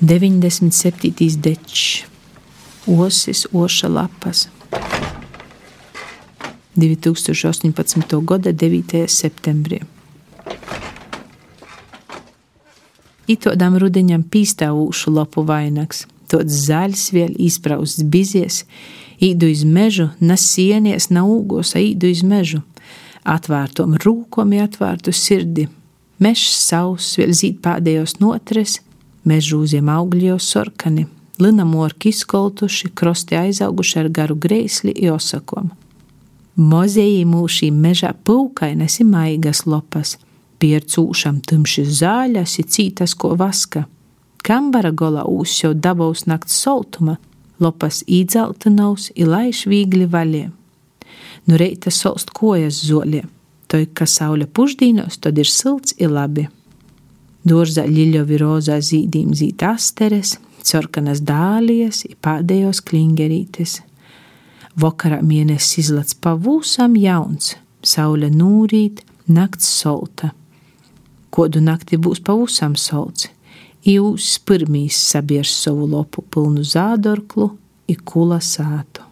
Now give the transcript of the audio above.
97. dečs, osis, oša lapas. 2018. gada 9. septembrī. Itodam rudeņam pīstāvūšu lapu vainags, tāds zaļs vēl izprausts bizies, īdu iz mežu, na sienies, na ūgos, īdu iz mežu, atvērtom rūkom, atvērtu sirdi. Mežs savs, vēl zīt pēdējos notres, mežūziem augļi jau sorkani, linamorki izkoltuši, krosti aizauguši ar garu greisli josakom. Mozeji mūšī mežā pūkainas ir maigas lopas, piercūšam tumši zāļas ir cītas ko vaska. Kambara golā ūs jau dabaus nakts soltuma, lopas īdzelta naus ir laiš vīgli vaļie. Nu reita solst kojas zoļie, to, ka saule pušdīnos, tad ir silts ir labi. Dārzā ļiļovi rozā zīdīm zīt asteres, sarkanas dālijas, pēdējos klingerītes. Vakarā mēnesis izlats pavūsam jauns, saule nūrīt, nakts solta. Kodu nakti būs pavūsam solts, jūs pirmīs sabiers savu lopu pilnu zādorklu, ikula sātu.